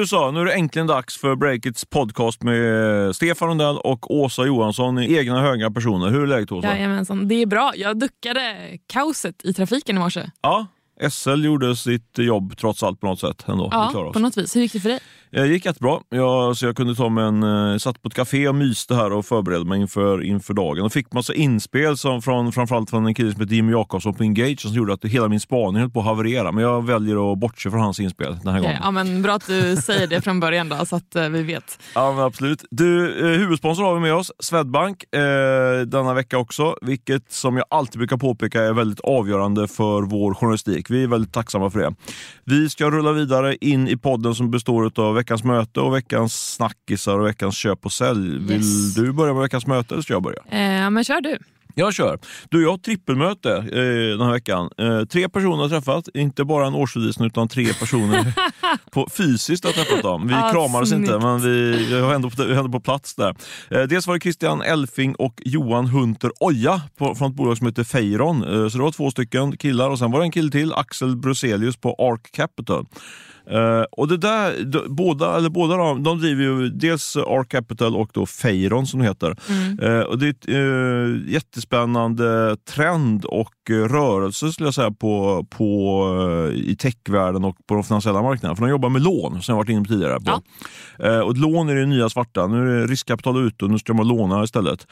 Nu så, nu är det äntligen dags för Breakits podcast med Stefan Rundell och Åsa Johansson i egna höga personer. Hur är läget Åsa? Jajamensan, det är bra. Jag duckade kaoset i trafiken i morse. Ja, SL gjorde sitt jobb trots allt på något sätt. Ändå. Ja, på något vis. Hur gick det för dig? Det gick jättebra. Jag, så jag kunde ta mig en, eh, satt på ett café och myste här och förberedde mig inför, inför dagen. Och fick massa inspel som från, framförallt från en kille som heter Jimmy Jakobsson på Engage som gjorde att hela min spaning höll på att haverera. Men jag väljer att bortse från hans inspel den här gången. Ja, men bra att du säger det från början då, så att uh, vi vet. Ja, absolut. Du, eh, huvudsponsor har vi med oss, Swedbank, eh, denna vecka också. Vilket som jag alltid brukar påpeka är väldigt avgörande för vår journalistik. Vi är väldigt tacksamma för det. Vi ska rulla vidare in i podden som består av veckans möte och veckans snackisar och veckans köp och sälj. Vill Yes. du börja med veckans möte eller ska jag börja? Eh, men kör du. Jag kör. Du, jag har trippelmöte eh, den här veckan. Eh, tre personer har träffat, inte bara en årsredovisning utan tre personer på, fysiskt har träffat dem. Vi Ah, kramades inte, snyggt. men vi var ändå på, vi var ändå på plats där. Eh, dels var det Christian Elfing och Johan Hunter Oja på, från ett bolag som heter Feiron. Eh, så det var två stycken killar och sen var det en kille till, Axel Bruselius på Arc Capital. Eh, och det där, de, båda, eller båda de, de driver ju dels Arc Capital och då Feiron som det heter. Eh, och det är ett eh, jättespännande trend och rörelse skulle jag säga på, på, i techvärlden och på de finansiella marknaderna. För de jobbar med lån som jag varit inne på tidigare. På. Eh, och lån är det nya svarta. Nu är det riskkapital ute och nu ska man låna istället.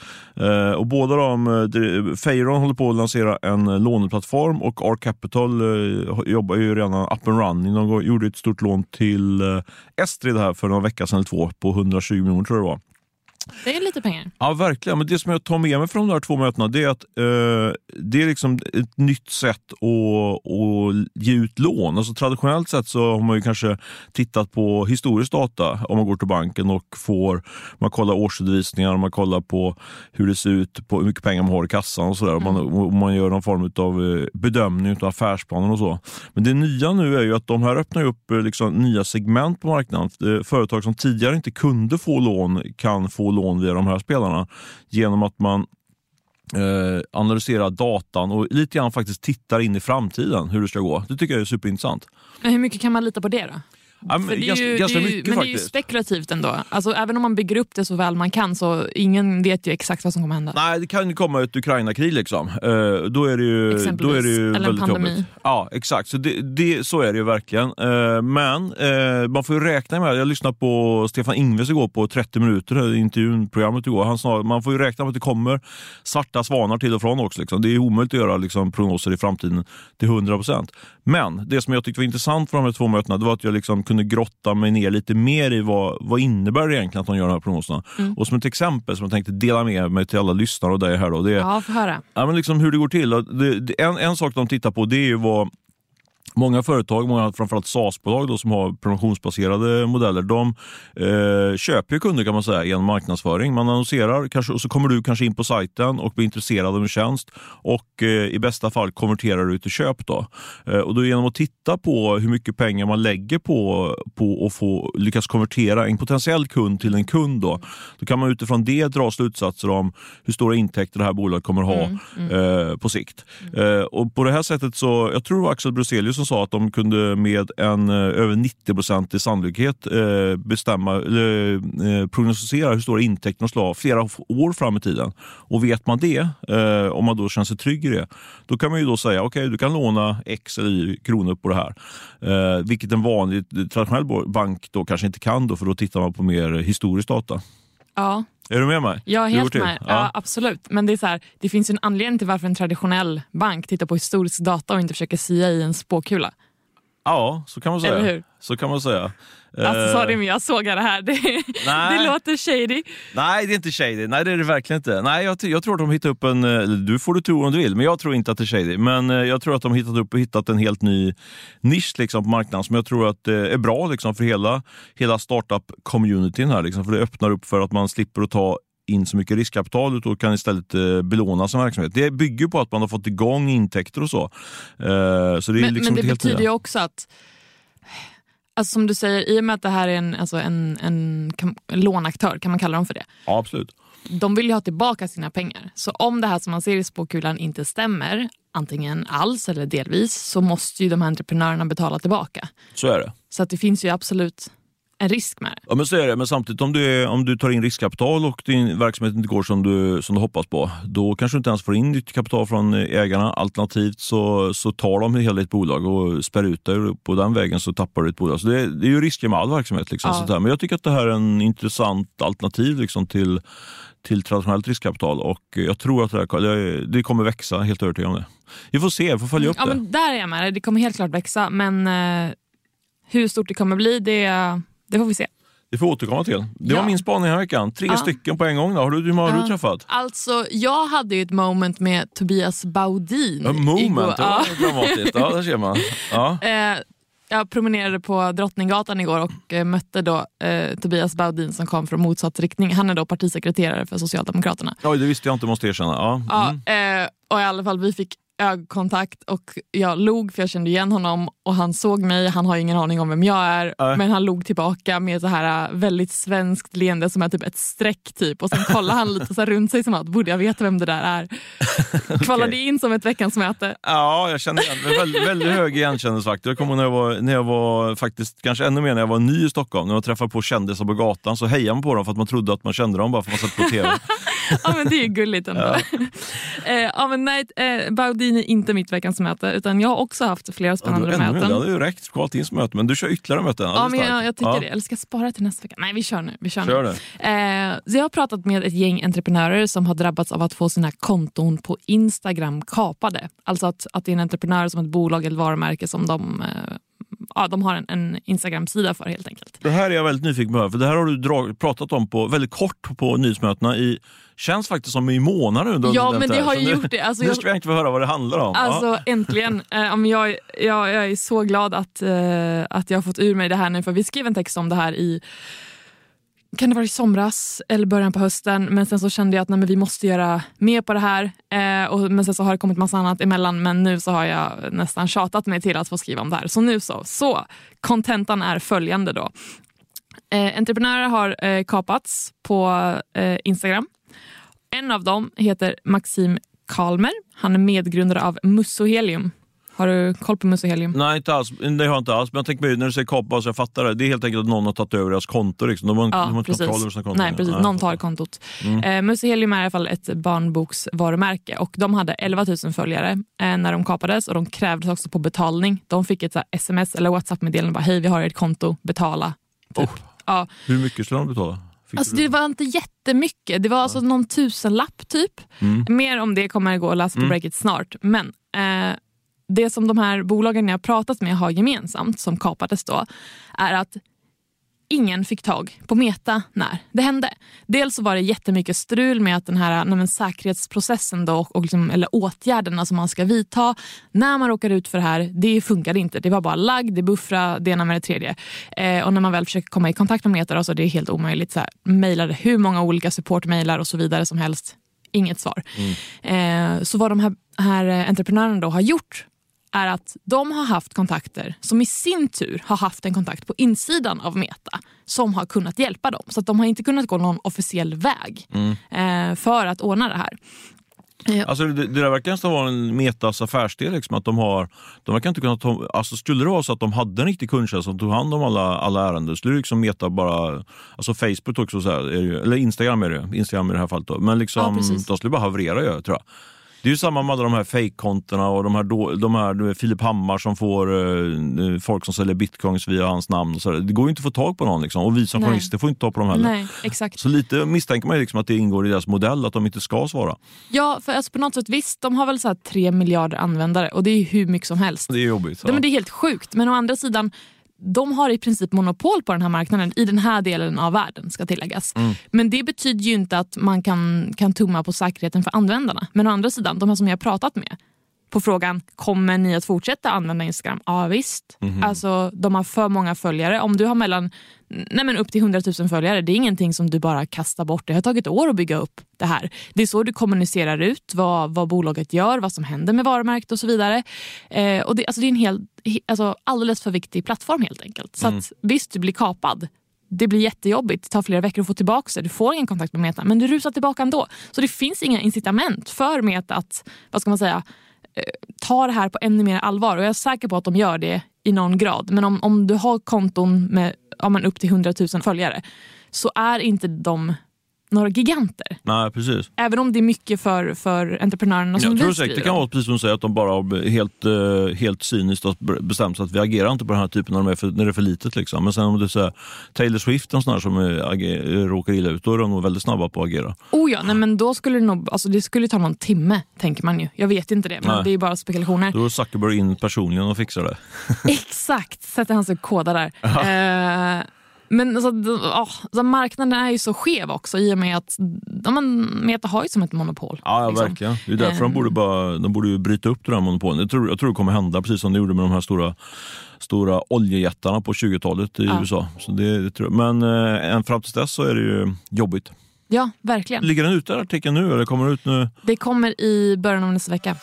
Och båda de, Feiron håller på att lansera en låneplattform och Arc Capital jobbar ju redan up and running. De går- gjorde ett stort lån till eh, Estrid här för några veckor sedan eller två på 120 miljoner tror jag det var. Det är lite pengar. Ja, verkligen. Men det som jag tar med mig från de här två mötena det är att eh, det är liksom ett nytt sätt att, att ge ut lån. Alltså, traditionellt sett så har man ju kanske tittat på historisk data om man går till banken och får, man kollar årsredovisningar, man kollar på hur det ser ut, på hur mycket pengar man har i kassan och sådär. Och Man, och man gör någon form av bedömning av affärsplanen och så. Men det nya nu är ju att de här öppnar upp eh, liksom, nya segment på marknaden. Eh, Företag som tidigare inte kunde få lån kan få lån via de här spelarna genom att man eh, analyserar datan och lite grann faktiskt tittar in i framtiden hur det ska gå. Det tycker jag är superintressant. Men hur mycket kan man lita på det då? Ja, men För det är ju, ganska det är ju, mycket men det är ju spekulativt ändå. Alltså, även om man bygger upp det så väl man kan så ingen vet ju exakt vad som kommer hända. Nej, det kan ju komma ett Ukraina-krig liksom. Eh, då är det ju, Exempelvis. då är det ju Eller en pandemi. jobbigt. Ja, exakt. Så, det, det, så är det ju verkligen. Eh, men eh, man får ju räkna med, jag lyssnade på Stefan Ingves igår på 30 minuter, i intervjun, programmet igår. Han sa man får ju räkna med att det kommer svarta svanar till och från också. Liksom. Det är omöjligt att göra liksom, prognoser i framtiden till 100%. Men det som jag tyckte var intressant för de här två mötena det var att jag liksom kunde grotta mig ner lite mer i vad, vad innebär det egentligen att de gör de här prognoserna. Och som ett exempel som jag tänkte dela med mig till alla lyssnare och dig här då, det är Ja, få höra. Ja, men liksom hur det går till. Det, det, en, en sak de tittar på det är ju vad Många företag, många framförallt SaaS-bolag då, som har prenumerationbaserade modeller, de eh, köper ju kunder kan man säga genom marknadsföring. Man annonserar kanske, och så kommer du kanske in på sajten och blir intresserad av en tjänst och eh, i bästa fall konverterar du till köp. Då. Eh, och då genom att titta på hur mycket pengar man lägger på, på att få lyckas konvertera en potentiell kund till en kund, då, då kan man utifrån det dra slutsatser om hur stora intäkter det här bolaget kommer ha eh, på sikt. Eh, och på det här sättet så, jag tror Axel Bruselius som sa att de kunde med en eh, över 90-procentig sannolikhet eh, bestämma, eller, eh, prognostisera hur stora intäkter de skulle ha flera år fram i tiden. Och vet man det, om man då känner sig trygg i det, då kan man ju då säga okej, du kan låna X eller Y kronor på det här. Vilket en vanlig traditionell bank då kanske inte kan, då, för då tittar man på mer historisk data. Ja, är du med mig? jag är helt med. Ja. absolut. Men det, är så här, det finns en anledning till varför en traditionell bank tittar på historisk data och inte försöker sia i en spåkula. Ja, så kan man säga. Eller hur? Så kan man säga. Alltså Eh, sorry men jag sågar det här. Det, det låter shady. Nej, det är inte shady. Nej, det är det verkligen inte. Nej, jag, jag tror att de hittat upp en... eh, Du får du tro om du vill, men jag tror inte att det är shady. Men eh, jag tror att de hittat upp och hittat en helt ny nisch liksom, på marknaden som jag tror att är bra liksom, för hela, hela startup-communityn här. Liksom, för det öppnar upp för att man slipper att ta in så mycket riskkapital och kan istället eh, belåna sin verksamhet. Det bygger på att man har fått igång intäkter och så. Eh, så det är Men, liksom men det betyder ju också att Alltså som du säger, i och med att det här är en, alltså en, en, en lånaktör, kan man kalla dem för det? Ja, absolut. De vill ju ha tillbaka sina pengar. Så om det här som man ser i spåkulan inte stämmer, antingen alls eller delvis, så måste ju de här entreprenörerna betala tillbaka. Så är det. Så att det finns ju absolut en risk med det. Ja, men så är det. Men samtidigt om du, är, om du tar in riskkapital och din verksamhet inte går som du, som du hoppas på, då kanske du inte ens får in nytt kapital från ägarna. Alternativt så, så tar de hela ditt bolag och spär ut det. På den vägen så tappar du ditt bolag. Så det, det är ju risker med all verksamhet. Liksom, Ja. sånt här. Men jag tycker att det här är en intressant alternativ liksom, till, till traditionellt riskkapital. Och jag tror att det, här, det- kommer växa, helt övertygad om det. Vi får se, vi får följa upp Ja, det. men där är jag med dig. Det kommer helt klart växa, men eh, hur stort det kommer bli, det, det får vi se. Det får vi återkomma till. Det var Ja. min spaning den här veckan. Tre Ja. stycken på en gång. Då. Har du, hur många har Ja. du träffat? Alltså, jag hade ju ett moment med Tobias Baudin A igår. moment, det Ja. var dramatiskt. Ja, där ser man. Ja. Eh, jag promenerade på Drottninggatan igår och eh, mötte då eh, Tobias Baudin som kom från motsatt riktning. Han är då partisekreterare för Socialdemokraterna. Oj, det visste jag inte, måste jag erkänna. Ja. Ja, Mm. eh, och i alla fall vi fick ögonkontakt och jag log för jag kände igen honom och han såg mig, han har ingen aning om vem jag är Nej. men han log tillbaka med så här äh, väldigt svenskt leende som är typ ett streck typ och sen kollade han lite så runt sig som att borde jag veta vem det där är. Kvalade in som ett veckans möte. ja, jag känner igen. Väldigt, väldigt hög igenkännelsefaktor. Jag kommer när jag var, när jag var faktiskt, kanske ännu mer när jag var ny i Stockholm. När jag träffade på kändisar på gatan så hejade man på dem för att man trodde att man kände dem bara för att man sett på TV. Ja men det är ju gulligt ändå. eh, ja, men nej, eh, Baudin är inte mitt veckans möte utan jag har också haft flera Ja, spännande mer. möten. det hade ju räckt som möte, men du kör ytterligare möten. Ja, Ja, men jag, jag tycker Ja, det. Eller ska jag spara till nästa vecka? Nej, vi kör nu. Vi kör nu. Kör det. Eh, så jag har pratat med ett gäng entreprenörer som har drabbats av att få sina konton på Instagram kapade. Alltså att, att det är en entreprenör som ett bolag eller varumärke som de, eh, ja, de har en, en Instagram-sida för helt enkelt. Det här är jag väldigt nyfiken på, för det här har du drag, pratat om på, väldigt kort på nyhetsmötena i, känns faktiskt som i månader nu. Ja, men det här. har ju gjort det. Alltså, nu ska jag inte få höra vad det handlar om. Alltså ja. äntligen. Eh, jag, jag, jag är så glad att, eh, att jag har fått ur mig det här nu för vi skrev en text om det här i kan det vara i somras eller början på hösten men sen så kände jag att nej, men vi måste göra mer på det här. Eh, och, men sen så har det kommit massa annat emellan men nu så har jag nästan tjatat mig till att få skriva om det här. Så nu så. Så kontentan är följande då. Eh, entreprenörer har eh, kapats på eh, Instagram. En av dem heter Maxim Kalmer. Han är medgrundare av Mussohelium. Har du koll på Mussohelium? Nej, inte alls. Det har jag inte alls. Men jag tänker mig, när du säger kapa, så jag fattar det. Det är helt enkelt att någon har tagit över deras konto. Liksom. De har, de har inte kontroll över sina konton. Nej, precis. Ja, Någon jag tar kontot. Mm. Eh, Mussohelium är i alla fall ett barnboksvarumärke och de hade 11 000 följare eh, när de kapades och de krävdes också på betalning. De fick ett så sms eller WhatsApp-meddelande bara hej vi har ert konto, betala. Typ. Oh. Ja. Hur mycket skulle de betala? Alltså, det var inte jättemycket, det var alltså någon tusenlapp typ. Mm. Mer om det kommer gå att läsa på Mm. Breakit snart. Men eh, det som de här bolagen jag pratat med har gemensamt, som kapades då, är att ingen fick tag på Meta när det hände. Dels så var det jättemycket strul med att den här nej, säkerhetsprocessen då, och liksom, eller åtgärderna som man ska vidta när man råkar ut för det här, det funkade inte. Det var bara lagg, det buffra, det ena med det tredje. Eh, och när man väl försöker komma i kontakt med Meta då, så är det helt omöjligt. Så här, mejlade hur många olika supportmejlar och så vidare som helst. Inget svar. Eh, så vad de här, här entreprenörerna då har gjort är att de har haft kontakter som i sin tur har haft en kontakt på insidan av Meta som har kunnat hjälpa dem. Så de har inte kunnat gå någon officiell väg eh, för att ordna det här. Alltså det, det där verkar nästan vara en Metas affärsdel. Liksom, att de, har, de verkar inte kunna ta, alltså skulle det vara så att de hade en riktig kundtjänst som tog hand om alla, alla ärenden, skulle liksom Meta bara... Alltså Facebook också, så här, eller Instagram är det Instagram i det här fallet. Då. Men Ja, liksom, precis. de skulle bara haverera tror jag. Det är ju samma med alla de här fejkkontona och de här, då, de här Filip Hammar som får eh, folk som säljer bitcoins via hans namn. Och så där. Det går ju inte att få tag på någon liksom. och vi som Nej. journalister får inte tag på dem heller. Nej, exakt. Så lite misstänker man liksom att det ingår i deras modell att de inte ska svara. Ja, för alltså på något sätt visst, de har väl så här 3 miljarder användare och det är ju hur mycket som helst. Det är jobbigt. Nej, men det är helt sjukt. Men å andra sidan, de har i princip monopol på den här marknaden i den här delen av världen ska tilläggas. Men det betyder ju inte att man kan, kan tumma på säkerheten för användarna. Men å andra sidan, de här som jag har pratat med på frågan kommer ni att fortsätta använda Instagram? Ja visst. Alltså, de har för många följare. Om du har mellan nej men upp till 100 000 följare, det är ingenting som du bara kastar bort. Det har tagit år att bygga upp det här. Det är så du kommunicerar ut vad, vad bolaget gör, vad som händer med varumärket och så vidare. Eh, och det, alltså det är en hel, he- alltså alldeles för viktig plattform helt enkelt. Så att, visst, du blir kapad. Det blir jättejobbigt, det tar flera veckor att få tillbaka det. Du får ingen kontakt med Meta, men du rusar tillbaka ändå. Så det finns inga incitament för Meta att, vad ska man säga, Eh, ta det här på ännu mer allvar. Och jag är säker på att de gör det i någon grad. Men om, om du har konton med ja, men upp till 100 000 följare så är inte de några giganter. Nej, precis. Även om det är mycket för, för entreprenörerna som Jag tror säkert det kan vara precis som du säger att de bara helt, eh, helt cyniskt har bestämt sig att vi agerar inte på den här typen när, de är för, när det är för litet. Liksom. Men sen om du säger Taylor Swift sån här som är, ager, råkar illa ut, då är de nog väldigt snabba på att agera. Oh ja, nej, men då skulle det nog, alltså det skulle ta någon timme, tänker man ju. Jag vet inte det, men Nej. det är bara spekulationer. Då är Zuckerberg in personligen och fixar det. Exakt, sätter han sig och kodar där. Men alltså, åh, alltså, marknaden är ju så skev också i och med att ja, men, Meta har ju som ett monopol. Ja, ja liksom. verkligen. Det är därför de Ehm. borde, bara, de borde bryta upp det där monopolet. Jag tror, jag tror det kommer hända, precis som det gjorde med de här stora stora oljejättarna på 20-talet i Ja. USA. Så det, det tror jag. Men eh, fram tills dess så är det ju jobbigt. Ja, verkligen. Ligger den ute artikeln nu eller kommer den ut nu? Det kommer i början av nästa vecka.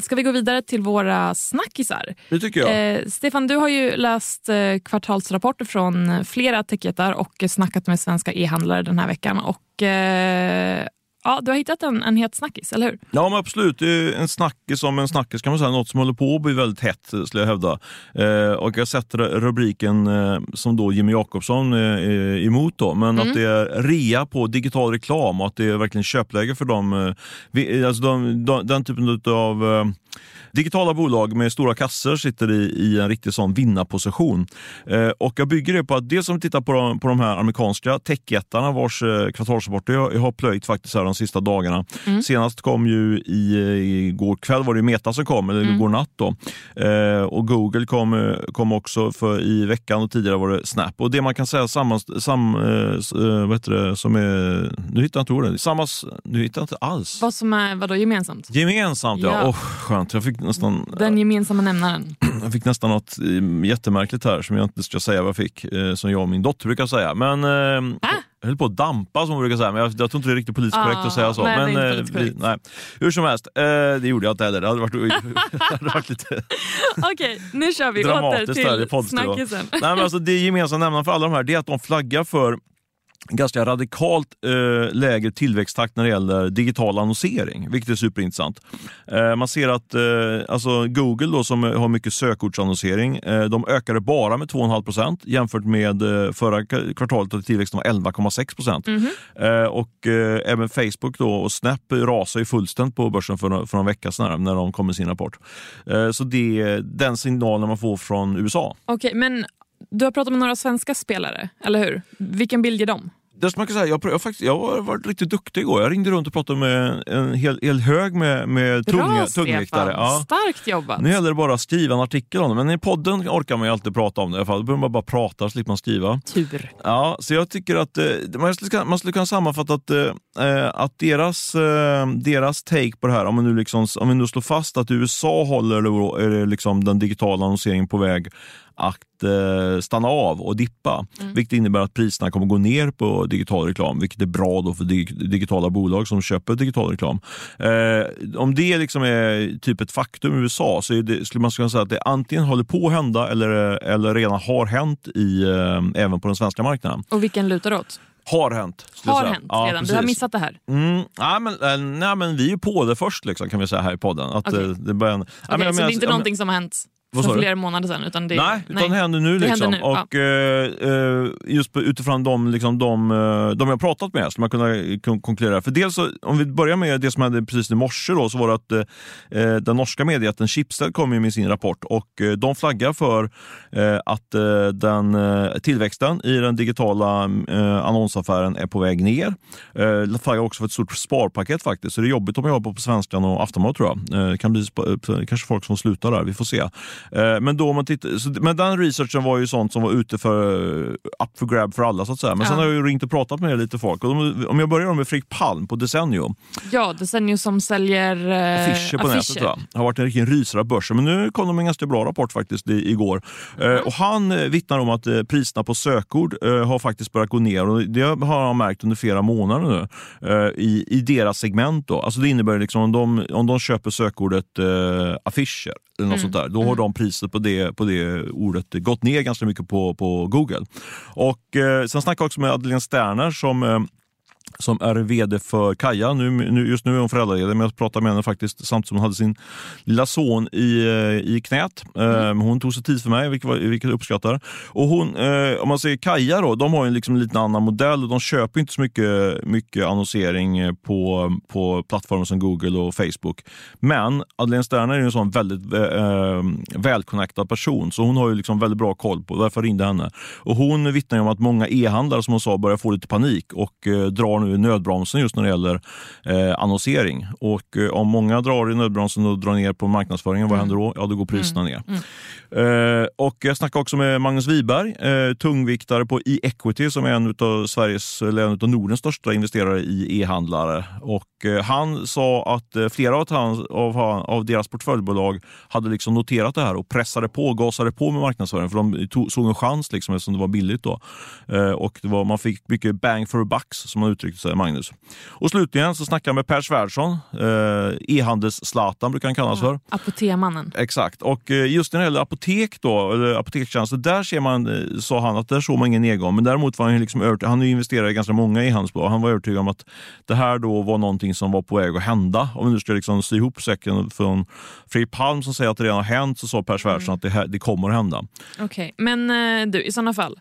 Ska vi gå vidare till våra snackisar? Det tycker jag. Eh, Stefan, du har ju läst eh, kvartalsrapporter från flera techjättar och snackat med svenska e-handlare den här veckan. Och, eh, ja, du har hittat en, en het snackis, eller hur? Ja men absolut, det är en snackis som en snackis kan man säga, något som håller på att bli väldigt hett skulle jag hävda. Eh, och jag sätter rubriken eh, som då Jimmy Jakobsson eh, är emot då, men att det är rea på digital reklam och att det är verkligen köpläge för dem. Eh, vi, alltså de, de, den typen av eh, Digitala bolag med stora kassor sitter i, i en riktig sån vinnarposition. Eh, och jag bygger det på att dels som tittar på de, på de här amerikanska techjättarna vars eh, kvartalsrapporter jag, jag har plöjt faktiskt här de sista dagarna. Senast kom ju i, i går kväll var det Meta som kom, eller igår natt då. Eh, och Google kom, eh, kom också för i veckan och tidigare var det Snap. Och det man kan säga samma, sam, eh, eh, vad heter det, som är, nu hittar jag inte ordet, samma, s- nu hittar jag inte alls. Vad som är vadå, gemensamt? Gemensamt ja, Ja. Åh, skönt. Jag fick nästan Den gemensamma nämnaren. jag fick nästan något eh, jättemärkligt här som jag inte ska säga vad jag fick, eh, som jag och min dotter brukar säga. Men eh, jag höll på att dampa som hon brukar säga, men jag, jag tror inte det är riktigt politiskt korrekt Ah, att säga så. nej, det är men, inte eh, vi, nej. Hur som helst, eh, det gjorde jag inte heller. Det hade varit, det hade varit lite Okej, nu kör vi åter till snackisen. Nej, men alltså, det gemensamma nämnaren för alla de här det är att de flaggar för ganska radikalt eh, lägre tillväxttakt när det gäller digital annonsering, vilket är superintressant. Eh, man ser att eh, alltså Google då, som har mycket sökordsannonsering, eh, de ökade bara med 2,5 procent jämfört med eh, förra kvartalet där tillväxten var 11,6 procent. Eh, och även Facebook då, och Snap rasar ju fullständigt på börsen för, för någon vecka sedan här, när de kom med sin rapport. Så det är den signalen man får från USA. Okej, men du har pratat med några svenska spelare, eller hur? Vilken bild ger de? Det man kan säga, jag, jag, faktiskt, jag har varit riktigt duktig igår. Jag ringde runt och pratade med en hel, hel hög med, med tunga, Bra tungviktare. Ja. starkt jobbat. Nu gäller det bara att skriva en artikel om det, men i podden orkar man ju alltid prata om det. i alla fall. Då behöver man bara prata så slipper man skriva. Tur. Ja, så jag tycker att eh, man, skulle, man skulle kunna sammanfatta att, eh, att deras, eh, deras take på det här, om, man nu liksom, om vi nu slår fast att USA håller liksom den digitala annonseringen på väg att eh, stanna av och dippa. Vilket innebär att priserna kommer gå ner på digital reklam, vilket är bra då för dig, digitala bolag som köper digital reklam. Eh, om det liksom är typ ett faktum i USA så det, skulle man kunna säga att det antingen håller på att hända eller, eller redan har hänt i, eh, även på den svenska marknaden. Och vilken lutar åt? Har hänt. Har hänt Ja, redan. Du har precis. missat det här. Mm, nej, men, eh, nej, men vi är på det först liksom, kan vi säga här i podden. Att, Okej. eh, det börjar, nej, Okej, men så det menar- är inte någonting som har hänt Vad för flera månader sedan? Utan det, Nej, utan det händer nu. Liksom. händer nu, ja. och, eh, eh, just utifrån de, liksom, de, eh, de jag har pratat med skulle man kunna kon- konkludera. För dels, om vi börjar med det som hände precis i morse, då, så var det att eh, den norska mediejätten Schibsted kom med sin rapport och eh, de flaggar för att den, tillväxten i den digitala annonsaffären är på väg ner. Eh, flaggar också för ett stort sparpaket faktiskt, så det är jobbigt om jag jobbar på Svenskan och Aftonbladet tror jag. Det kan bli kanske folk som slutar där, vi får se. Eh, Men, då man tittar, så, men den researchen var ju sånt som var ute för up for grab för alla så att säga. Men sen Ja. har jag ju ringt och pratat med lite folk. Och de, om jag börjar med Fredrik Palm på Desenio, Ja, Desenio som säljer eh, affischer på nätet va? har varit en riktig rysare av börsen. Men nu kom de med en ganska bra rapport faktiskt i, igår. Eh, och han eh, vittnar om att eh, priserna på sökord eh, har faktiskt börjat gå ner. Och det har han märkt under flera månader nu eh, i, i deras segment. Då. Alltså det innebär liksom om de, om de köper sökordet eh, affischer eller något sånt där, då har de priset på det, på det ordet gått ner ganska mycket på, på Google. Och eh, Sen snackade jag också med Madeleine Sterner som eh, som är vd för Kaja. Nu, nu, just nu är hon föräldraledig, men jag pratade med henne faktiskt samtidigt som hon hade sin lilla son i, eh, i knät. Mm. Hon tog sig tid för mig, vilket, vilket jag uppskattar. Och hon, eh, om man säger Kaja, då, de har en liksom lite annan modell. De köper inte så mycket, mycket annonsering på, på plattformar som Google och Facebook. Men Madeleine Sterner är en sån väldigt eh, välconnectad person, så hon har ju liksom väldigt bra koll på Därför ringde henne. Och hon vittnar om att många e-handlare som hon sa börjar få lite panik och eh, drar nu nödbromsen just när det gäller eh, annonsering. Och eh, om många drar i nödbromsen och drar ner på marknadsföringen, mm. vad händer då? Ja, då går priserna mm. ner. Mm. Eh, och jag snackade också med Magnus Wiberg, eh, tungviktare på e-equity som är en av Sveriges, eller en av Nordens största investerare i e-handlare. Och eh, han sa att eh, flera av, hans, av, av deras portföljbolag hade liksom noterat det här och pressade på, gasade på med marknadsföring för de tog, såg en chans liksom, eftersom det var billigt. Då. Och var, man fick mycket bang for a bucks som man uttryckte sig, Magnus. Och slutligen så snackade jag med Per Svärdson, eh, e-handels-Zlatan brukar han kallas för. Apotemannen. Exakt, och eh, just när det gäller apotek då, eller apotekstjänster, där ser man, eh, sa han, att där såg man ingen nedgång. Men däremot var han liksom övertygad, han investerade i ganska många e-handelsbolag. Han var övertygad om att det här då var någonting som var på väg att hända. Om vi nu ska liksom sy ihop säcken från Fredrik Palm som säger att det redan har hänt, så sa Per Svärdson mm. att det, här, det kommer att hända. Okej, okay. men du i sådana fall,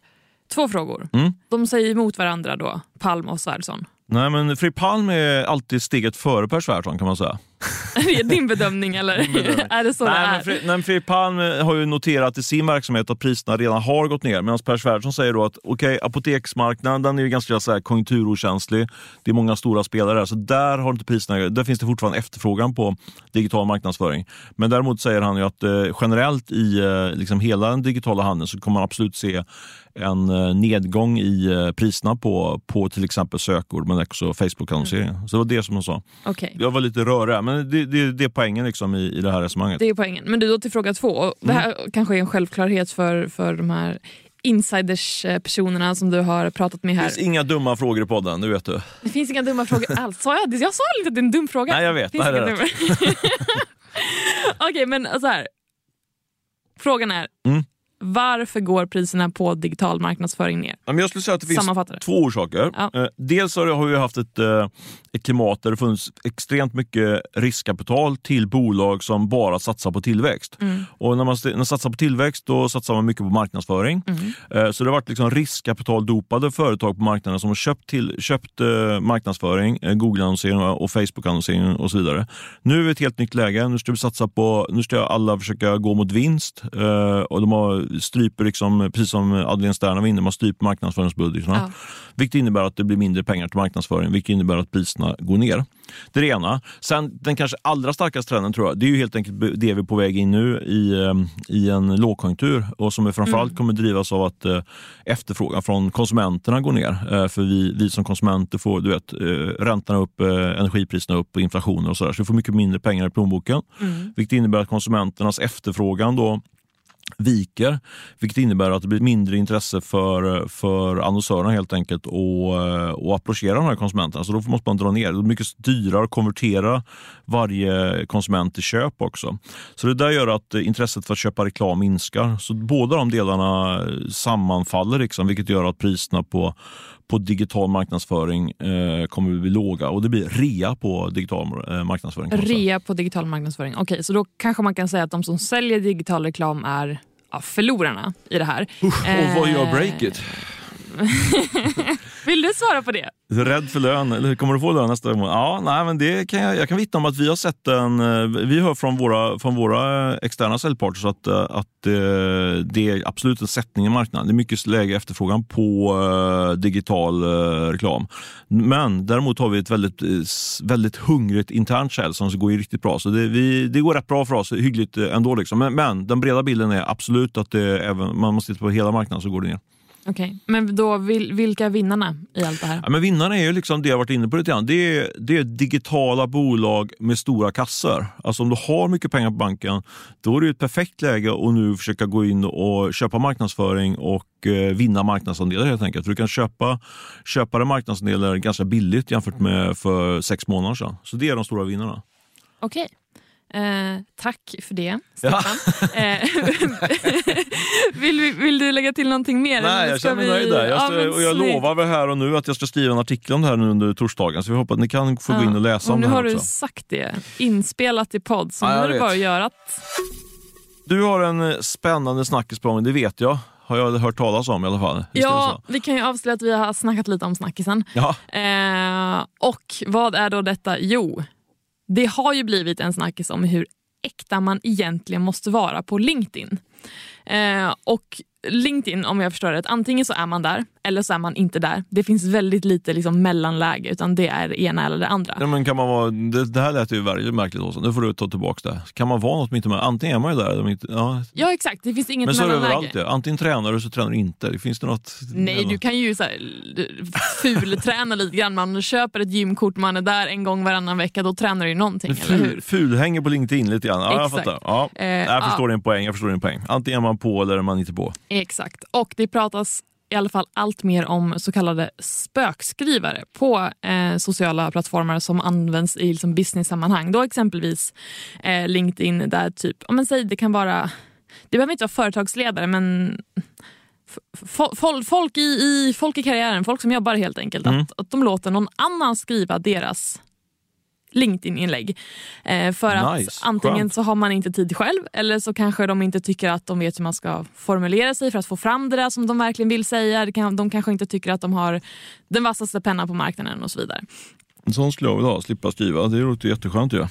två frågor. Mm. De säger emot varandra då, Palm och Svärdsson. Nej, men Fredrik Palm är alltid steget före Per Svärdson kan man säga. är det din bedömning eller Din bedömning. är det så nej, det är? Men Fredrik, nej, Fredrik Palm har ju noterat i sin verksamhet att priserna redan har gått ner medan Per Svärdson säger då att okay, apoteksmarknaden är ju ganska så här, konjunkturokänslig. Det är många stora spelare där, så där, har inte priserna, där finns det fortfarande efterfrågan på digital marknadsföring. Men däremot säger han ju att eh, generellt i eh, liksom hela den digitala handeln så kommer man absolut se en eh, nedgång i eh, priserna på, på till exempel sökord men också Facebook-annonsering. Mm. Så det var det som hon sa. Okay. Jag var lite rörig, men det, det, det är poängen liksom i, i det här resonemanget. Det är poängen. Men du, då till fråga två. Det här mm. kanske är en självklarhet för, för de här insiders-personerna som du har pratat med här. Det finns inga dumma frågor i podden, det vet du. Det finns inga dumma frågor alls. Sa jag, jag sa lite att det är en dum fråga. Nej, jag vet. Det Okej, okay, men så här. Frågan är, mm. Varför går priserna på digital marknadsföring ner? Jag skulle säga att det finns två orsaker. Ja. Eh, dels har vi haft ett, eh, ett klimat där det funnits extremt mycket riskkapital till bolag som bara satsar på tillväxt. Mm. Och när man, när man satsar på tillväxt då satsar man mycket på marknadsföring. Mm. Eh, så det har varit liksom riskkapitaldopade företag på marknaden som har köpt, till, köpt marknadsföring, Google-annonsering och Facebook-annonsering och så vidare. Nu är vi i ett helt nytt läge. Nu ska vi satsa på, nu ska alla försöka gå mot vinst och de har stryper, liksom, precis som Adrian Stern var inne, man stryper marknadsföringsbudgetarna. Ja. Vilket innebär att det blir mindre pengar till marknadsföring, vilket innebär att priserna går ner. Det är det ena. Sen den kanske allra starkaste trenden tror jag, det är ju helt enkelt det vi är på väg in nu i, ehm, i en lågkonjunktur och som framförallt mm. kommer drivas av att eh, efterfrågan från konsumenterna går ner. Eh, för vi, vi som konsumenter får du vet, eh, räntorna upp, energipriserna upp inflationen och sådär. Så vi får mycket mindre pengar i plånboken. Mm. Vilket innebär att konsumenternas efterfrågan då viker, vilket innebär att det blir mindre intresse för, för annonsörerna helt enkelt att approchera de här konsumenterna. Så då måste man dra ner. Det är mycket dyrare att konvertera varje konsument till köp också. Så det där gör att intresset för att köpa reklam minskar. Så båda de delarna eh, sammanfaller, liksom, vilket gör att priserna på på digital marknadsföring eh, kommer att bli låga och det blir rea på digital eh, marknadsföring. Rea på digital marknadsföring. Okej, okay, så då kanske man kan säga att de som säljer digital reklam är ja, förlorarna i det här. Usch, och vad gör Breakit? Vill du svara på det? Rädd för lön, eller kommer du få lön nästa gång? Ja, nej, men det kan jag, jag kan vittna om att vi har sett en, eh, vi hör från våra, från våra externa säljpartners att, eh, att eh, det är absolut en sättning i marknaden. Det är mycket lägre efterfrågan på digital reklam. Men däremot har vi ett väldigt, väldigt hungrigt internt sälj som går riktigt bra. Så det, vi, det går rätt bra för oss, hyggligt ändå. Liksom. Men, men den breda bilden är absolut att det, även, man måste titta på hela marknaden så går det ner. Okay. Men då, vilka är vinnarna i allt det här? Ja, men vinnarna är ju liksom det jag varit inne på lite grann. Det är, det är digitala bolag med stora kassor. Alltså om du har mycket pengar på banken, då är det ett perfekt läge att nu försöka gå in och köpa marknadsföring och eh, vinna marknadsandelar helt enkelt. För du kan köpa, köpa marknadsandelar ganska billigt jämfört med för sex månader sedan. Så det är de stora vinnarna. Okej. Eh, tack för det, Stefan. Eh, vill, vi- vill du lägga till någonting mer? Nej, jag känner mig vi- nöjd där. Jag, Ja, ska, men och jag lovar väl här och nu att jag ska skriva en artikel om det här nu under torsdagen. Så vi hoppas att ni kan få gå in och läsa och om nu det har här du också. sagt det, inspelat i podd, så Ja, nu är det bara att göra. Du har en eh, spännande snackis på gång, det vet jag. Har jag hört talas om i alla fall. Visst Ja, vi kan ju avslöja att vi har snackat lite om snackisen. Ja. Eh, och vad är då detta? Jo, det har ju blivit en snackis om hur äkta man egentligen måste vara på LinkedIn. Eh, och LinkedIn, om jag förstår det rätt, antingen så är man där eller så är man inte där. Det finns väldigt lite liksom mellanläge, utan det är det ena eller det andra. Ja, men kan man vara, det, det här lät ju väldigt märkligt Åsa. Nu får du ta tillbaka det. Kan man vara något mitt emellan? Antingen är man ju där eller inte. Ja. Ja, exakt. Det finns inget Men så är det mellanläge. överallt. Ja. Antingen tränar du så tränar du inte. Finns det något? Nej, du kan ju så här, fulträna lite grann. Man köper ett gymkort, man är där en gång varannan vecka, då tränar du ju någonting, eller Ful, fulhänger på LinkedIn lite grann. Ja, jag Exakt. fattar. Ja. Eh, jag förstår ja. din poäng. Jag förstår din poäng. Antingen är man på eller är man inte på. Exakt. Och det pratas i alla fall allt mer om så kallade spökskrivare på eh, sociala plattformar som används i liksom, business-sammanhang. Då exempelvis eh, LinkedIn där typ, om man säger det kan vara, det behöver inte vara företagsledare men fol- folk, i, i, folk i karriären, folk som jobbar helt enkelt, Mm. att, att de låter någon annan skriva deras LinkedIn-inlägg. Eh, för att Nice, antingen skönt. så har man inte tid själv eller så kanske de inte tycker att de vet hur man ska formulera sig för att få fram det där som de verkligen vill säga. De kanske inte tycker att de har den vassaste pennan på marknaden och så vidare. En sån skulle jag vilja ha, slippa skriva. Det låter jätteskönt ju. Ja,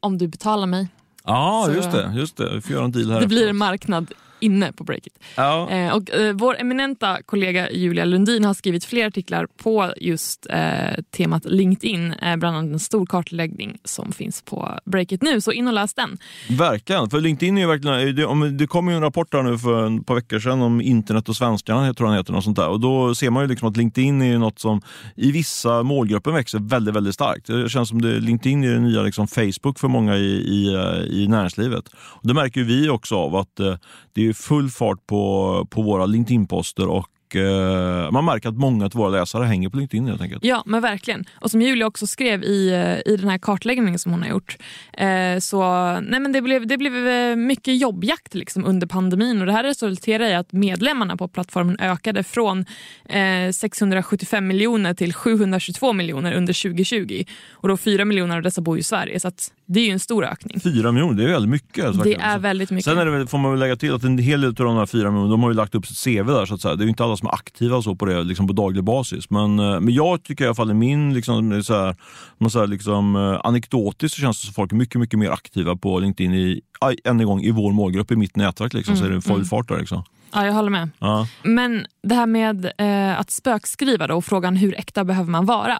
Om du betalar mig. ah, Så- just det. Just det. Vi får göra en deal här. Det blir en marknad inne på Breakit. Ja. Eh, och, eh, vår eminenta kollega Julia Lundin har skrivit flera artiklar på just eh, temat LinkedIn. Eh, bland annat en stor kartläggning som finns på Breakit nu. Så in och läs den. Verkligen, för LinkedIn är ju verkligen, det, om, det kom ju en rapport där nu för ett par veckor sedan om internet och svenskarna, jag tror den heter något sånt där. Och då ser man ju liksom att LinkedIn är något som i vissa målgrupper växer väldigt, väldigt starkt. Det känns som det, LinkedIn är det nya liksom Facebook för många i, i, eh, i näringslivet. Och det märker ju vi också av att eh, det är full fart på, på våra LinkedIn-poster och eh, man märker att många av våra läsare hänger på LinkedIn helt enkelt. Ja, men verkligen. Och som Julia också skrev i, eh, i den här kartläggningen som hon har gjort, eh, så nej men det, blev, det blev eh, mycket jobbjakt liksom under pandemin och det här resulterade i att medlemmarna på plattformen ökade från eh, 675 miljoner till 722 miljoner under 2020. Och då 4 miljoner av dessa bor i Sverige, så det är ju en stor ökning. Fyra miljoner, det är väldigt mycket. alltså, Det är väldigt mycket. Sen är det, får man väl lägga till att en hel del av de här fyra miljonerna, de har ju lagt upp sitt CV där så att säga. Det är ju inte alla som är aktiva så på det liksom på daglig basis. Men, eh, men jag tycker i alla fall i min liksom, så här, man säger liksom, eh, anekdotiskt så känns det som folk är mycket, mycket mer aktiva på LinkedIn i, än en gång i vår målgrupp, i mitt nätverk. Liksom, så är det full fart där. Liksom. Ja, jag håller med. Ja. Men det här med eh, att spökskriva då, och frågan hur äkta behöver man vara?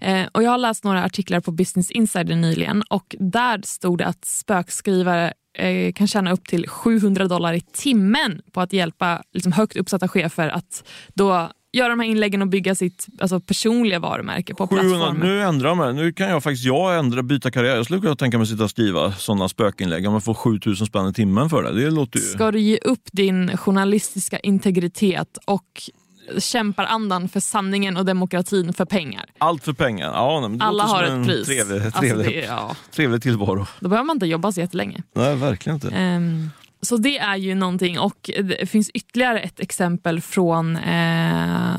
Eh, och jag har läst några artiklar på Business Insider nyligen och där stod det att spökskrivare eh, kan tjäna upp till 700 dollar i timmen på att hjälpa liksom, högt uppsatta chefer att då göra de här inläggen och bygga sitt alltså, personliga varumärke på 700, plattformen. nu ändrar jag mig. Nu kan jag faktiskt jag ändra, byta karriär. Jag skulle kunna tänka mig att sitta och skriva sådana spökinlägg om man får 7000 spänn i timmen för det. Det låter ju... Ska du ge upp din journalistiska integritet och kämpar-andan för sanningen och demokratin för pengar? Allt för pengar. Ja, men det Alla har ett pris. Trevlig, Alltså, trevlig, det, ja, trevlig tillvaro. då behöver man inte jobba så jättelänge. Nej, verkligen inte. Ehm, så det är ju någonting och det finns ytterligare ett exempel från eh,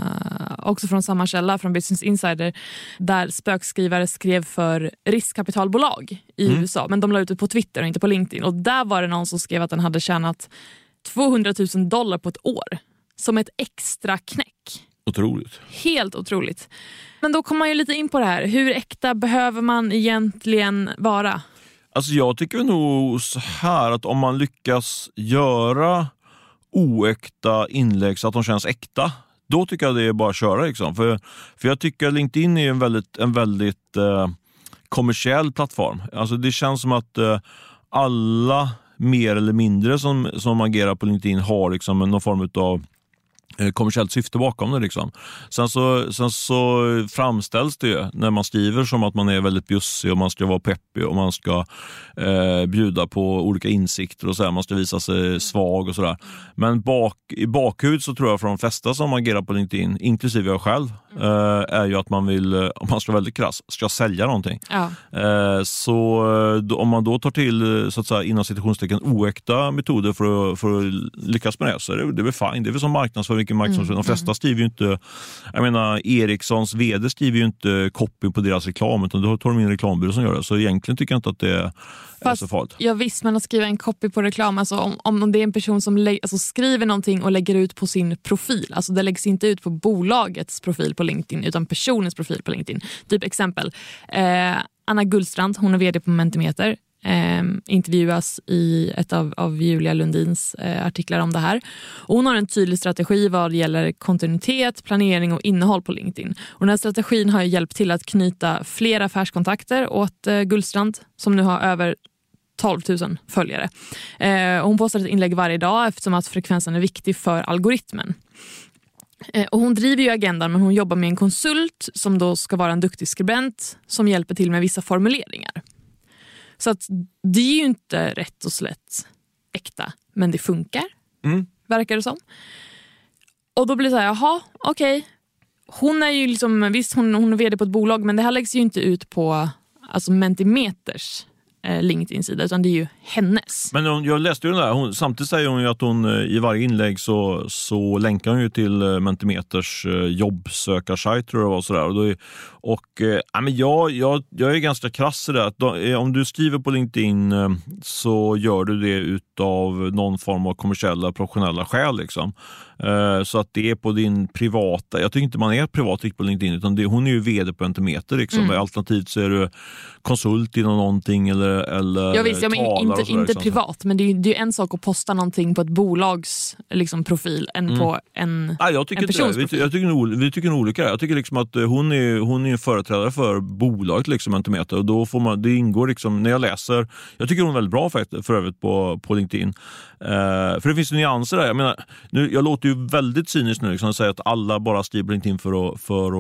också från samma källa, från Business Insider, där spökskrivare skrev för riskkapitalbolag i USA, men de la ut det på Twitter och inte på LinkedIn. Och där var det någon som skrev att den hade tjänat 200 000 dollar på ett år som ett extra knäck. Otroligt. Helt otroligt. Men då kommer man ju lite in på det här, hur äkta behöver man egentligen vara? Alltså jag tycker nog så här att om man lyckas göra oäkta inlägg så att de känns äkta, då tycker jag det är bara att köra. Liksom. För, för jag tycker LinkedIn är en väldigt, en väldigt eh, kommersiell plattform. Alltså det känns som att eh, alla mer eller mindre som, som agerar på LinkedIn har liksom någon form av kommersiellt syfte bakom det. Liksom. Sen, så, sen så framställs det ju när man skriver som att man är väldigt bjussig och man ska vara peppig och man ska eh, bjuda på olika insikter och så här. man ska visa sig svag och sådär. Men bak, i bakhuvudet så tror jag för de flesta som agerar på LinkedIn, inklusive jag själv, eh, är ju att man vill, eh, om man ska vara väldigt krass, ska sälja någonting. Ja. Eh, så då, om man då tar till eh, så att säga, inom citationstecken oäkta metoder för att, för att lyckas med det så är det, det är väl fine. Det är väl som marknadsföring vilken marknadsföring. De flesta skriver ju inte, jag menar Ericssons vd skriver ju inte copy på deras reklam utan då tar de in en reklambyrå som gör det. Så egentligen tycker jag inte att det är Fast, så farligt. Ja, visst, men att skriva en copy på reklam, alltså om, om det är en person som lä- alltså skriver någonting och lägger ut på sin profil, alltså det läggs inte ut på bolagets profil på LinkedIn utan personens profil på LinkedIn. Typ exempel, eh, Anna Gullstrand, hon är vd på Mentimeter, eh, intervjuas i ett av, av Julia Lundins eh, artiklar om det här. Och hon har en tydlig strategi vad gäller kontinuitet, planering och innehåll på LinkedIn. Och den här strategin har hjälpt till att knyta fler affärskontakter åt eh, Gullstrand som nu har över 12 000 följare. Eh, och hon postar ett inlägg varje dag eftersom att frekvensen är viktig för algoritmen. Eh, och hon driver ju agendan men hon jobbar med en konsult som då ska vara en duktig skribent som hjälper till med vissa formuleringar. Så att det är ju inte rätt och slätt äkta, men det funkar. Mm. Verkar det som. Och då blir det så här, jaha, okej. Hon är ju liksom, visst hon, hon är vd på ett bolag men det här läggs ju inte ut på alltså Mentimeters LinkedIn-sida utan det är ju hennes. Men hon, jag läste ju den där, hon, samtidigt säger hon ju att hon eh, i varje inlägg så, så länkar hon ju till eh, Mentimeters eh, jobbsökarsajt tror jag det var. Sådär. Och, då är, och eh, ja, men jag, jag, jag är ganska krass i det. Att då, eh, om du skriver på LinkedIn eh, så gör du det utav någon form av kommersiella professionella skäl. Liksom. Eh, Så att det är på din privata, jag tycker inte man är privat på LinkedIn utan det, hon är ju vd på Mentimeter. Liksom. Mm. Alternativt så är du konsult inom någonting eller, eller Ja, visst, ja, men inte, inte liksom. privat, men det är det är en sak att posta någonting på ett bolags liksom, profil än Mm. på en... Nej, jag tycker en inte det. persons Vi, jag tycker nog, vi tycker nog olika. Jag tycker liksom att eh, hon är, hon är en företrädare för bolaget liksom, Mentimeter. Och då får man, det ingår liksom, när jag läser, jag tycker hon är väldigt bra för, för övrigt på, på LinkedIn. Eh, för det finns nyanser där. Jag, menar, nu, jag låter ju väldigt cynisk nu liksom, och säger att alla bara skriver på LinkedIn för att, för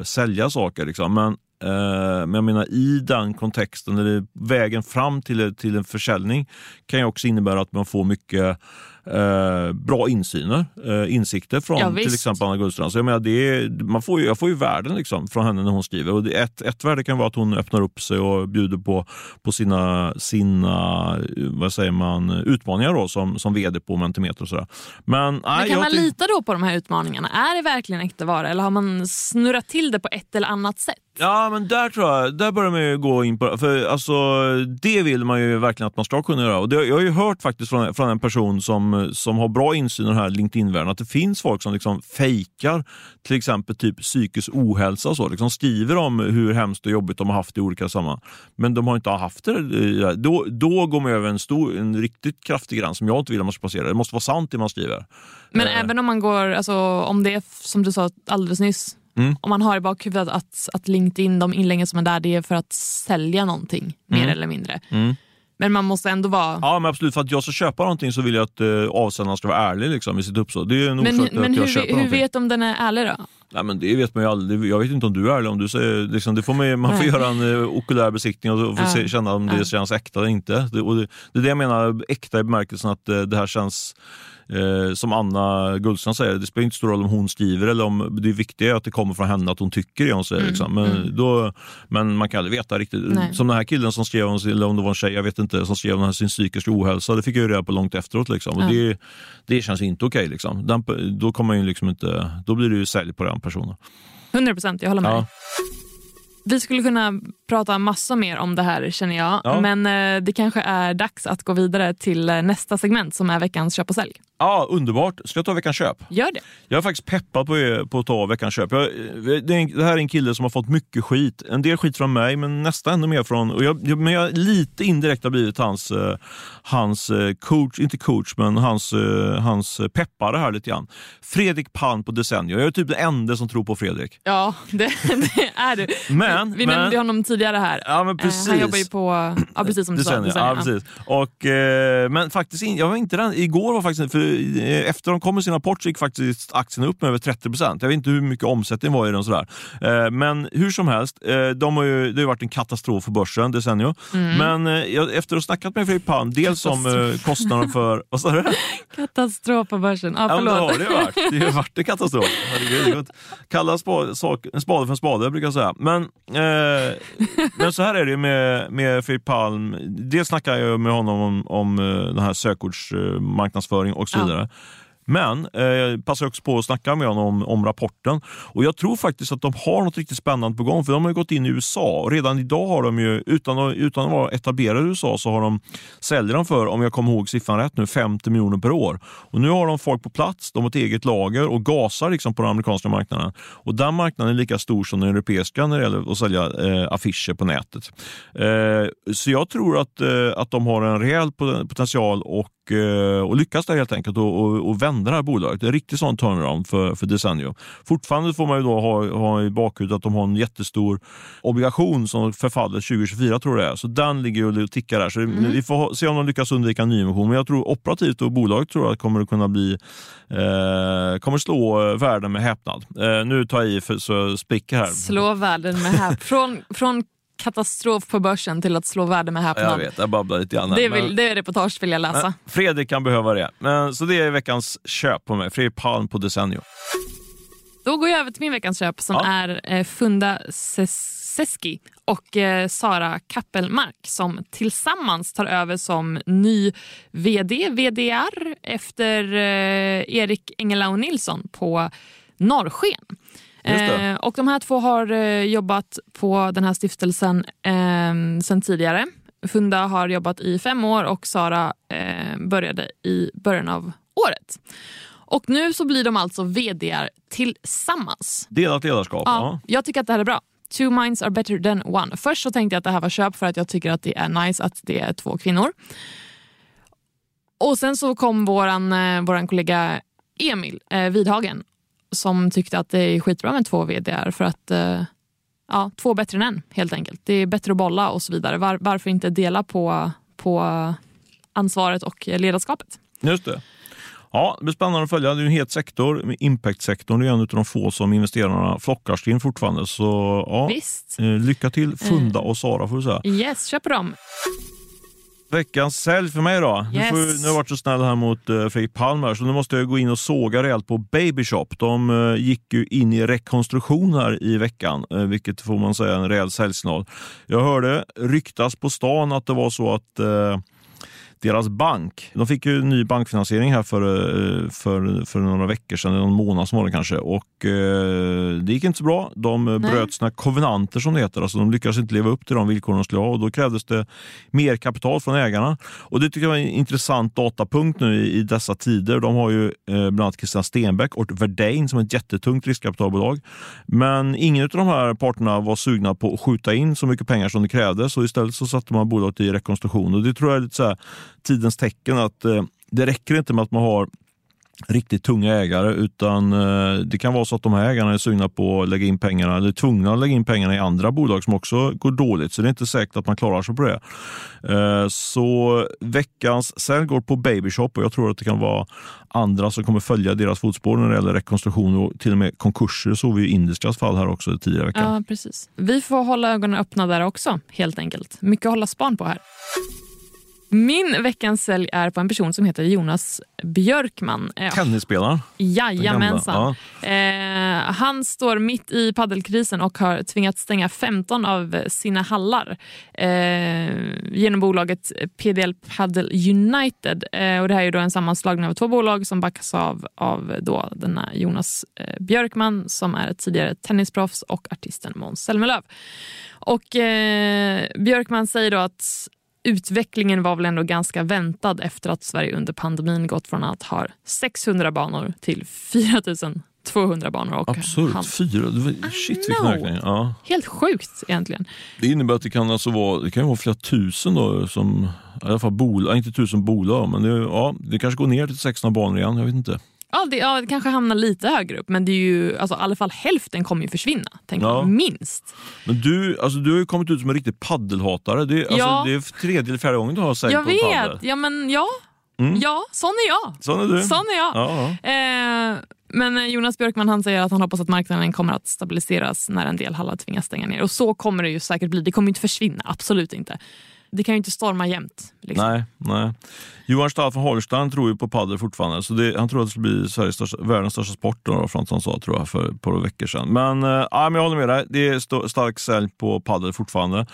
att sälja saker. Liksom. Men Men jag menar i den kontexten, eller vägen fram till, till en försäljning kan ju också innebära att man får mycket eh, bra insyner, eh, insikter från Ja, till exempel Anna Gullstrand. Så jag, menar, det är, man får ju, jag får ju värden liksom, från henne när hon skriver. Och ett, ett värde kan vara att hon öppnar upp sig och bjuder på, på sina, sina eh, vad säger man, utmaningar då, som, som vd på Mentimeter. Och sådär. Men, nej, Men kan man lita då på de här utmaningarna? Är det verkligen äkta vara eller har man snurrat till det på ett eller annat sätt? Ja, men där tror jag, där börjar man ju gå in på, för alltså det vill man ju verkligen att man ska kunna göra. Och det, jag har ju hört faktiskt från, från en person som, som har bra insyn i den här LinkedIn-världen att det finns folk som liksom fejkar till exempel typ psykisk ohälsa och så. Liksom skriver om hur hemskt och jobbigt de har haft i olika sammanhang. Men de har inte haft det. Då, då går man över en, stor, en riktigt kraftig gräns som jag inte vill att man ska passera. Det måste vara sant det man skriver. Men Eh. även om man går, alltså, om det är som du sa alldeles nyss, Mm. om man har i bakhuvudet att, att LinkedIn, de inläggen som är där, det är för att sälja någonting mer eller mindre. Mm. Men man måste ändå vara... Ja, men absolut. För att jag ska köpa någonting så vill jag att eh, avsändaren ska vara ärlig liksom, i sitt uppsåt. Det är en men till men att jag hur, köper hur någonting. vet om den är ärlig då? Nej, men det vet man ju aldrig. Jag vet inte om du är ärlig. Om du säger, liksom, det får man, man får göra en uh, okulär besiktning och får Ja. se, känna om det Ja. känns äkta eller inte. Det, det, det är det jag menar, äkta i bemärkelsen att eh, det här känns Eh, som Anna Gullstrand säger, det spelar inte stor roll om hon skriver eller om det viktiga är att det kommer från henne att hon tycker det hon säger. Mm, Liksom. Men, mm. då, men man kan aldrig veta riktigt. Nej. Som den här killen som skrev, eller om det var en tjej, jag vet inte, som skrev om här sin psykiska ohälsa. Det fick jag ju reda på långt efteråt. Liksom. Och Ja. det, det känns inte okej. liksom. Den, då, kommer ju liksom inte, då blir det ju sälj på den personen. 100 procent, jag håller med Ja. dig. Vi skulle kunna prata massor mer om det här känner jag. Ja. Men eh, det kanske är dags att gå vidare till eh, nästa segment som är veckans köp och sälj. Ja, underbart. Ska jag ta veckans köp? Gör det. Jag är faktiskt peppad på, på att ta veckans köp. Jag, det, här är en kille som har fått mycket skit. En del skit från mig, men nästan ännu mer från... Och jag, men jag lite indirekt har blivit hans, eh, hans eh, coach, inte coach, men hans, eh, hans peppare här lite grann. Fredrik Palm på Desenio. Jag är typ den enda som tror på Fredrik. Ja, det, det är du. Men, vi men, nämnde honom tidigare här. Ja, men precis. han jobbar ju på, ja, precis som du sa, Decennier. Ja, precis. Och, men faktiskt, jag var inte den. Igår var faktiskt, för efter de kom med sin rapport så gick faktiskt aktien upp med över 30 procent. Jag vet inte hur mycket omsättning var i den. Sådär. Eh, men hur som helst, eh, de har ju, det har varit en katastrof för börsen, Desenio. Mm. Men eh, efter att ha snackat med Fredrik Palm, dels om eh, kostnaden för... Vad sa du? Katastrof på börsen. Ja, Ja, men det förlåt. har det varit. Det har varit en katastrof. Herregud. Kalla spa, sak, en spade för en spade brukar jag säga. Men, eh, men så här är det med, med Fredrik Palm. Dels snackar jag med honom om, om eh, den här sökordsmarknadsföring och så Ja. Vidare. Men eh, jag passar också på att snacka med honom om, om rapporten. Och Jag tror faktiskt att de har något riktigt spännande på gång. För de har ju gått in i USA och redan idag har de ju, utan att, utan att vara etablerade i USA, så har de, säljer de för, om jag kommer ihåg siffran rätt nu, 50 miljoner per år. Och Nu har de folk på plats, de har ett eget lager och gasar liksom på den amerikanska marknaden. Och Den marknaden är lika stor som den europeiska när det gäller att sälja eh, affischer på nätet. Eh, så jag tror att, eh, att de har en rejäl potential och, eh, och lyckas där helt enkelt och, och, och vända det här bolaget. En riktig sån turnaround för, för Desenio. Fortfarande får man ju då ha, ha i bakhuvudet att de har en jättestor obligation som förfaller 2024 tror jag det är. Så den ligger och tickar där. Så vi får se om de lyckas undvika en nyemission. Men jag tror operativt och bolaget tror jag kommer att kunna bli eh, kommer slå eh, världen med häpnad. Eh, nu tar jag i för så spricker här. Slå världen med häp. Från, från katastrof på börsen till att slå världen med Jag häpnad. vet, jag babblar lite grann. här, Det, men- vill, det är reportage vill jag läsa. Men Fredrik kan behöva det. Men, så det är veckans köp på mig. Fredrik Palm på Desenio. Då går jag över till min veckans köp som Ja. är eh, Funda Ses- Seski och eh, Sara Kappelmark som tillsammans tar över som ny VD, VDR efter eh, Erik Engelau Nilsson på Norrsken. Eh, och de här två har eh, jobbat på den här stiftelsen eh, sen tidigare. Funda har jobbat i fem år och Sara eh, började i början av året. Och nu så blir de alltså vd tillsammans. Delat ledarskap. Ja, Ja. Jag tycker att det här är bra. Two minds are better than one. Först så tänkte jag att det här var köp för att jag tycker att det är nice att det är två kvinnor. Och sen så kom våran, eh, våran kollega Emil eh, Vidhagen som tyckte att det är skitbra med två vd för att eh, ja, två bättre än en helt enkelt. Det är bättre att bolla och så vidare. Var, varför inte dela på, på ansvaret och ledarskapet? Just det. Ja, det blir spännande att följa. Det är en het sektor. Impact-sektorn är en av de få som investerarna flockar sig in fortfarande. Så ja, Visst. eh, lycka till Funda och Sara får vi säga. Yes, köp dem. Veckans sälj för mig då. Nu, Yes. får, nu har jag varit så snäll här mot uh, Fredrik Palm här, så nu måste jag gå in och såga rejält på Baby Shop. De eh, gick ju in i rekonstruktion här i veckan, eh, vilket får man säga är en rejäl säljsignal. Jag hörde ryktas på stan att det var så att eh, deras bank, de fick ju ny bankfinansiering här för, eh, för, för några veckor sedan, någon månad som var det kanske. Och eh, det gick inte så bra. De eh, Nej. bröt sina kovenanter som det heter. Alltså, de lyckades inte leva upp till de villkoren de skulle ha och då krävdes det mer kapital från ägarna. Och Det tycker jag var en intressant datapunkt nu i, i dessa tider. De har ju eh, bland annat Christian Stenbeck och Verdane som är ett jättetungt riskkapitalbolag. Men ingen av de här parterna var sugna på att skjuta in så mycket pengar som det krävdes och istället så satte man bolaget i rekonstruktion. Och Det tror jag är lite så här, tidens tecken att eh, det räcker inte med att man har riktigt tunga ägare utan eh, det kan vara så att de här ägarna är sugna på att lägga in pengarna eller tvungna att lägga in pengarna i andra bolag som också går dåligt. Så det är inte säkert att man klarar sig på det. Eh, så veckans sälj går på babyshop och jag tror att det kan vara andra som kommer följa deras fotspår när det gäller rekonstruktion och till och med konkurser. såg vi i Indiskas fall här också tidigare i veckan. Ja, precis. Vi får hålla ögonen öppna där också, helt enkelt. Mycket att hålla span på här. Min veckans sälj är på en person som heter Jonas Björkman. Eh, Tennisspelaren. Jajamensan. Ja. Eh, han står mitt i paddelkrisen och har tvingats stänga 15 av sina hallar eh, genom bolaget PDL Paddle United. Eh, och det här är då en sammanslagning av två bolag som backas av, av då denna Jonas eh, Björkman som är tidigare tennisproffs och artisten Måns Zelmerlöw. Och eh, Björkman säger då att utvecklingen var väl ändå ganska väntad efter att Sverige under pandemin gått från att ha 600 banor till 4200 banor. Och Absurt. han- Fyra. Shit vilken ökning. Ja. Helt sjukt egentligen. Det innebär att det kan alltså vara, det kan vara flera tusen då, som, i alla fall bolag, inte tusen bolag, men det, ja, det kanske går ner till 16 banor igen, jag vet inte. Ja det, ja, det kanske hamnar lite högre upp men det är ju, alltså, i alla fall hälften kommer ju försvinna. Tänk Ja. Minst. Men du, alltså, du har ju kommit ut som en riktig paddelhatare. Det, är- alltså, Ja. det är tredje eller fjärde gången du har seglat på en paddel. vet, ja men ja. Mm. Ja, sån är jag. Sån är du. Sån är jag. Ja, ja. Eh, men eh, Jonas Björkman han säger att han hoppas att marknaden kommer att stabiliseras när en del hallar tvingas stänga ner. Och så kommer det ju säkert bli. Det kommer inte försvinna, absolut inte. Det kan ju inte storma jämt. Liksom. Nej, nej. Johan Stahl från Holstein tror ju på padel fortfarande. Så det, han tror att det ska bli Sveriges största, världens största sport, då, från att han sa tror jag, för ett par veckor sedan. Men, ja, men jag håller med dig. Det är st- stark sälj på padel fortfarande.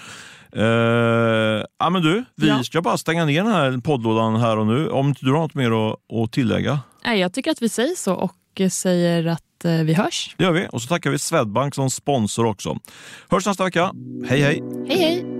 Eh, ja, men du, vi Ja. ska bara stänga ner den här poddlådan här och nu. Om du har något mer att, att tillägga. Nej, jag tycker att vi säger så och säger att eh, vi hörs. Det gör vi. Och så tackar vi Swedbank som sponsor också. Hörs nästa vecka. Hej hej! Hej hej!